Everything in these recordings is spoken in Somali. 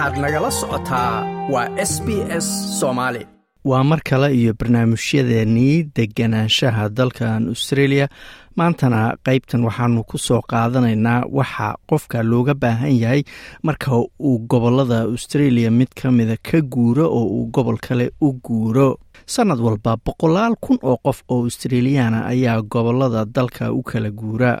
waxaad nagala socotaa waa s b s soomaali waa mar kale iyo barnaamijyadeennii deganaanshaha dalkan australia. Maantana qaybtan waxaanu ku soo qaadanaynaa waxa qofka looga baahan yahay marka uu gobollada australia mid ka mida ka guuro oo uu gobol kale u guuro. Sannad walba boqolaal kun oo qof oo australiyaana ayaa gobollada dalka u kala guura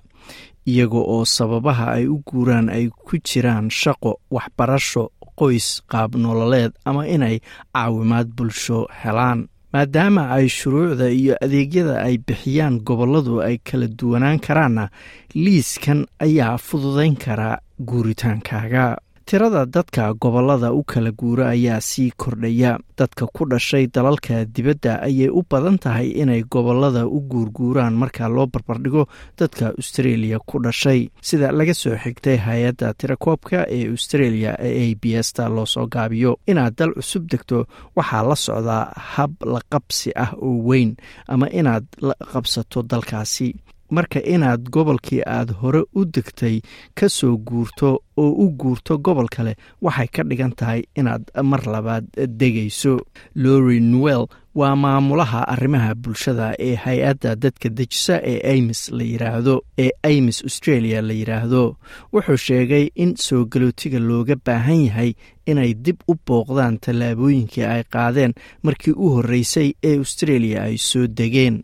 iyaga oo sababaha ay u guuraan ay ku jiraan shaqo waxbarasho qoys qaab nololeed ama inay caawimaad bulsho helaan. Maadaama ay shuruucda iyo adeegyada ay bixiyaan gobolladu ay kala duwanaan karaanna liiskan ayaa fududayn karaa guuritaankaaga tirada dadka gobollada u kala guura ayaa sii kordhaya. Dadka ku dhashay dalalka dibadda ayay u badan tahay inay gobollada u guurguuraan marka loo barbardhigo dadka australia ku dhashay. Sida laga soo xigtay hay'adda tirakoobka ee australia ee a b s ta loo gaabiyo. Inaad dal cusub degto waxaa la socdaa hab la qabsi ah oo weyn ama inaad la qabsato dalkaasi marka inaad gobolkii aad hore u degtay ka soo guurto oo u guurto gobol kale waxay ka dhigan tahay inaad mar labaad degayso. Lori newell waa maamulaha arrimaha bulshada ee hay'adda dadka dejisa ee amis la yiraahdo ee amis australia la yidhaahdo wuxuu sheegay in soo galootiga looga baahan yahay inay dib u booqdaan tallaabooyinkii ay qaadeen markii u horreysay ee australia ay soo degeen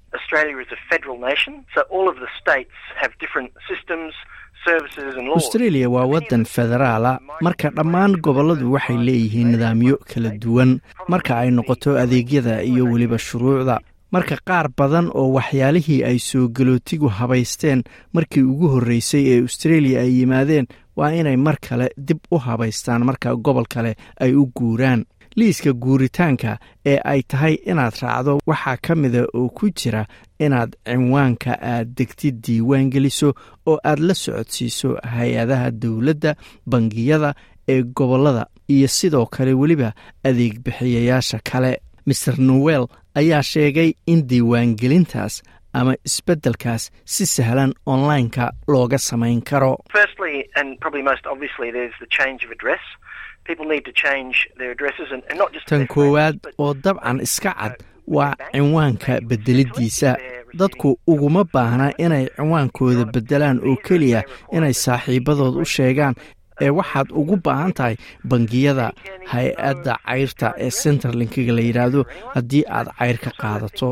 australia waa waddan federaala marka dhammaan gobolladu waxay leeyihiin nidaamyo kala duwan. Marka ay noqoto adeegyada iyo weliba shuruucda. Marka qaar badan oo waxyaalihii ay soo galootigu habaysteen markii ugu horreysay ee australia ay yimaadeen waa inay mar kale dib u habaystaan marka gobol kale ay u guuraan. Liiska guuritaanka ee ay tahay inaad raacdo waxaa ka mida oo ku jira inaad cinwaanka aad degtid diiwaan geliso oo aad la socodsiiso hay'adaha dowladda bangiyada ee gobollada iyo sidoo kale weliba adeeg bixiyayaasha kale. Maer nowel ayaa sheegay in diiwaangelintaas ama isbeddelkaas si sahlan onlineka looga samayn karo. Tan koowaad oo dabcan iska cad waa cinwaanka beddeliddiisa dadku uguma baahna inay cinwaankooda beddelaan oo keliya inay saaxiibadood u sheegaan ee waxaad ugu baahan tahay bangiyada hay'adda cayrta ee centerlinkiga la yidhaahdo haddii aad cayr ka qaadato.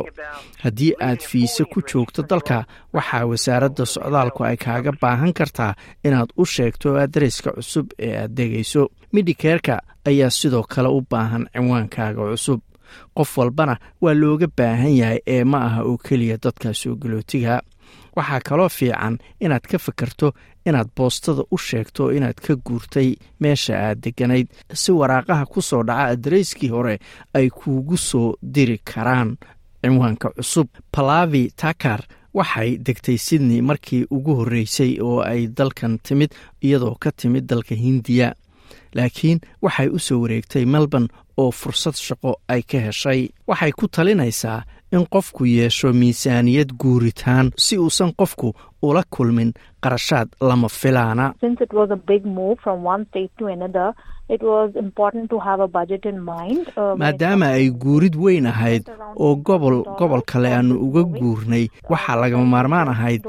Haddii aad fiise ku joogto dalka waxaa wasaaradda socdaalku ay kaaga baahan kartaa inaad u sheegto adreeska cusub ee aad degayso midhikeerka ayaa sidoo kale u baahan cinwaankaaga cusub qof walbana waa looga baahan yahay ee ma aha oo keliya dadka soo galootiga waxaa kaloo fiican inaad ka fikirto inaad boostada u sheegto inaad ka guurtay meesha aad degganayd. Si waraaqaha ku soo dhaca adareyskii hore ay kuugu soo diri karaan. Cinwaanka cusub palavi takar waxay degtay sydney markii ugu horreysay oo ay dalkan timid iyadoo ka timid dalka hindiya laakiin waxay u soo wareegtay melbourne oo fursad shaqo ay ka heshay. Waxay ku talinaysaa in qofku yeesho miisaaniyad guuritaan si uusan qofku ula kulmin qarashaad lama filaana. Maadaama ay guurid weyn ahayd oo gobol gobol kale aanu uga guurnay waxaa lagama maarmaan ahayd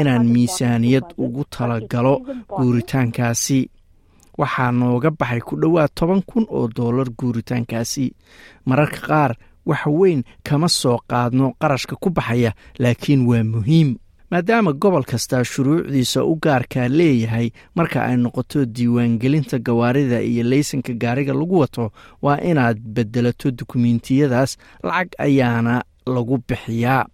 inaan miisaaniyad ugu talagalo guuritaankaasi waxaa nooga baxay ku dhowaad toban kun oo doolar guuritaankaasi. Mararka qaar wax weyn kama soo qaadno qarashka ku baxaya laakiin waa muhiim. Maadaama gobol kastaa shuruucdiisa u gaarkaa leeyahay marka ay noqoto diiwaangelinta gawaarida iyo laysanka gaariga lagu wato waa inaad bedelato dukumentiyadaas lacag ayaana lagu bixiyaa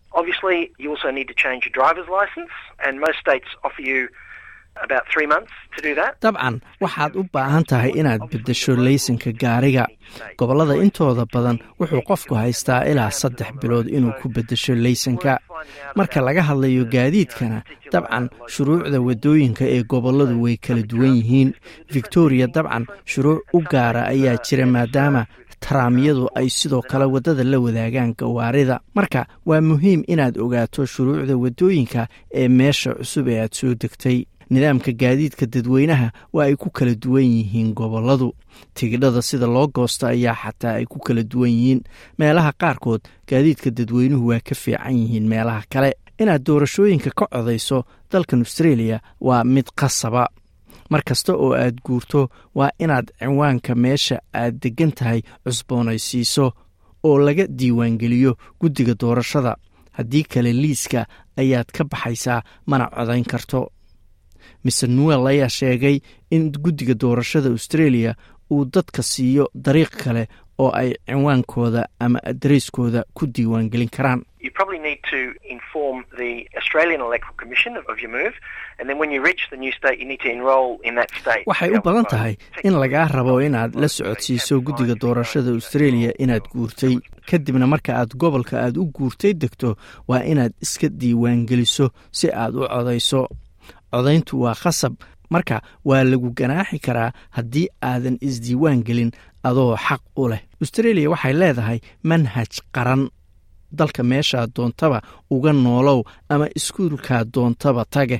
dabcan waxaad u baahan tahay inaad beddesho laysanka gaariga. Gobollada intooda badan wuxuu qofku haystaa ilaa saddex bilood inuu ku beddesho laysanka. Marka laga hadlayo gaadiidkana dabcan shuruucda waddooyinka ee gobolladu way kala duwan yihiin. Victoria dabcan shuruuc u gaara ayaa jira maadaama taraamyadu ay sidoo kale waddada la wadaagaan gawaarida. Marka waa muhiim inaad ogaato shuruucda waddooyinka ee meesha cusub ee aad soo degtay nidaamka gaadiidka dadweynaha waa ay ku kala duwan yihiin gobolladu. Tigidhada sida loo goosto ayaa xataa ay ku kala duwan yihiin. Meelaha qaarkood gaadiidka dadweynuhu waa ka fiican yihiin meelaha kale. Inaad doorashooyinka ka codayso dalkan australia waa mid qasaba. Mar kasta oo aad guurto waa inaad cinwaanka meesha aad deggan tahay cusboonaysiiso oo laga diiwaangeliyo guddiga doorashada. Haddii kale liiska ayaad ka baxaysaa mana codayn karto mister nuel ayaa sheegay in guddiga doorashada australia uu dadka siiyo dariiq kale oo ay cinwaankooda ama adareyskooda ku diiwaangelin karaan. Waxay u badan tahay in lagaa rabo inaad la socodsiiso guddiga doorashada australia inaad guurtay. Kadibna marka aad gobolka aad u guurtay degto waa inaad iska diiwaangeliso si aad u codayso codayntu waa khasab. Marka waa lagu ganaaxi karaa haddii aadan isdiiwaan gelin adoo xaq u leh. Australia waxay leedahay manhaj qaran. Dalka meeshaa doontaba uga noolow ama iskuulkaa doontaba tage.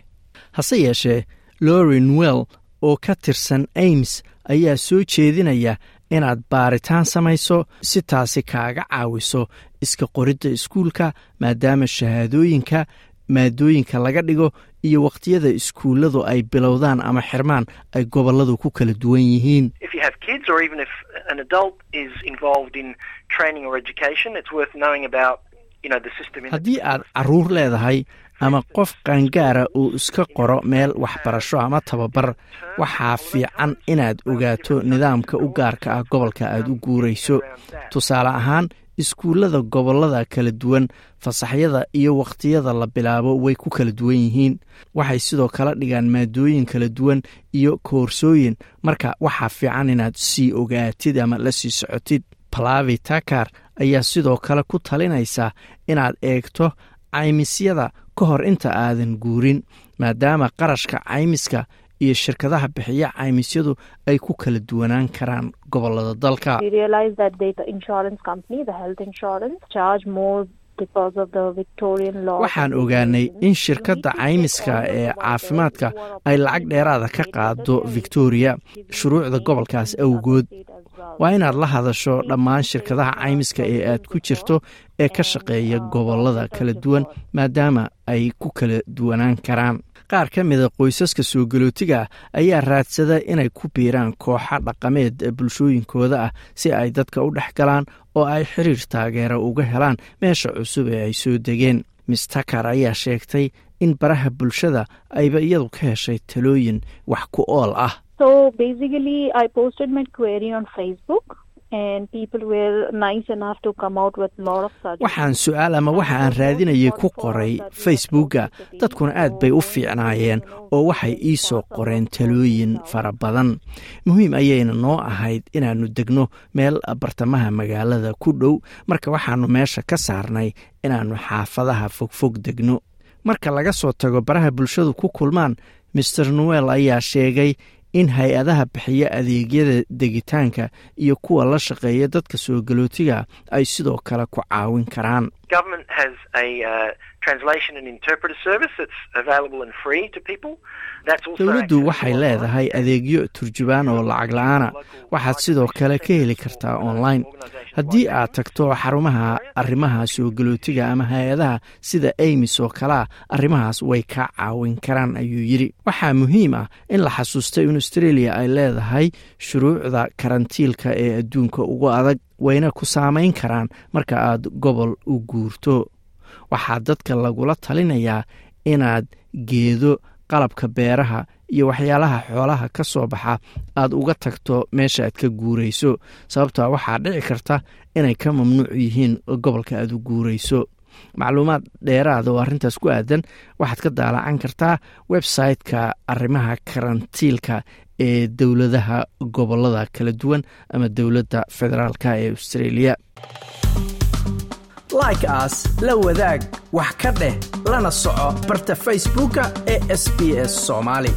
Hase yeeshee lorin well oo ka tirsan aims ayaa soo jeedinaya inaad baaritaan samayso si taasi kaaga caawiso iska qoridda iskuulka maadaama shahaadooyinka maadooyinka laga dhigo iyo wakhtiyada iskuulladu ay bilowdaan ama xirmaan ay gobolladu ku kala duwan yihiin. Haddii aad carruur leedahay ama qof qaangaara uu iska qoro meel waxbarasho ama tababar waxaa fiican inaad ogaato nidaamka u gaarka ah gobolka aad u guurayso. Tusaale ahaan iskuullada gobollada kala duwan fasaxyada iyo wakhtiyada la bilaabo way ku kala duwan yihiin. Waxay sidoo kale dhigaan maadooyin kala duwan iyo koorsooyin. Marka waxaa fiican inaad sii ogaatid ama la sii socotid. Palavi takar ayaa sidoo kale ku talinaysa inaad eegto caymisyada ka hor inta aadan guurin maadaama qarashka caymiska iyo shirkadaha bixiya caymisyadu ay ku kala duwanaan karaan gobollada dalka waxaan ogaanay in shirkadda caymiska ee caafimaadka ay lacag dheeraada ka qaado victoria shuruucda gobolkaas awgood. Waa inaad la hadasho dhammaan shirkadaha caymiska ee aad ku jirto ee ka shaqeeya gobollada kala duwan maadaama ay ku kala duwanaan karaan qaar ka mida qoysaska soo galootiga ah ayaa raadsada inay ku biiraan kooxa dhaqameed bulshooyinkooda ah si ay dadka u dhex galaan oo ay xiriir taageera uga helaan meesha cusub ee ay soo degeen. Miss takar ayaa sheegtay in baraha bulshada ayba iyadu ka heshay talooyin wax ku ool ah waxaan su'aal ama waxa aan raadinayay ku qoray facebooka dadkuna aad bay u fiicnaayeen oo waxay ii soo qoreen talooyin fara badan. Muhiim ayayna noo ahayd inaannu degno meel bartamaha magaalada ku dhow. Marka waxaannu meesha ka saarnay inaannu xaafadaha fogfog degno. Marka laga soo tago baraha bulshadu ku kulmaan master noel ayaa sheegay in hay'adaha bixiya adeegyada degitaanka iyo kuwa la shaqeeya dadka soo galootiga ay sidoo kale ku caawin karaan dowladdu waxay leedahay adeegyo turjubaan oo lacag la'aana. Waxaad sidoo kale ka heli kartaa online. haddii aad tagto xarumaha arrimaha soo galootiga ama hay'adaha sida amis oo kalea arrimahaas way kaa caawin karaan ayuu yidhi. Waxaa muhiim ah in la xasuusta in australia ay leedahay shuruucda karantiilka ee adduunka ugu adag wayna ku saamayn karaan. Marka aad gobol u guurto waxaa dadka lagula talinayaa inaad geedo qalabka beeraha iyo waxyaalaha xoolaha ka soo baxa. Aad uga tagto meesha aad ka guurayso sababtaa waxaa dhici karta inay ka mamnuuc yihiin gobolka aad u guurayso. Macluumaad dheeraada oo arrintaas ku aadan waxaad ka daalacan kartaa website-ka arrimaha karantiilka ee dowladaha gobollada kala duwan ama dowladda federaalka ee australia. Like aas la wadaag wax ka dheh lana soco barta facebooka ee sb s soomaali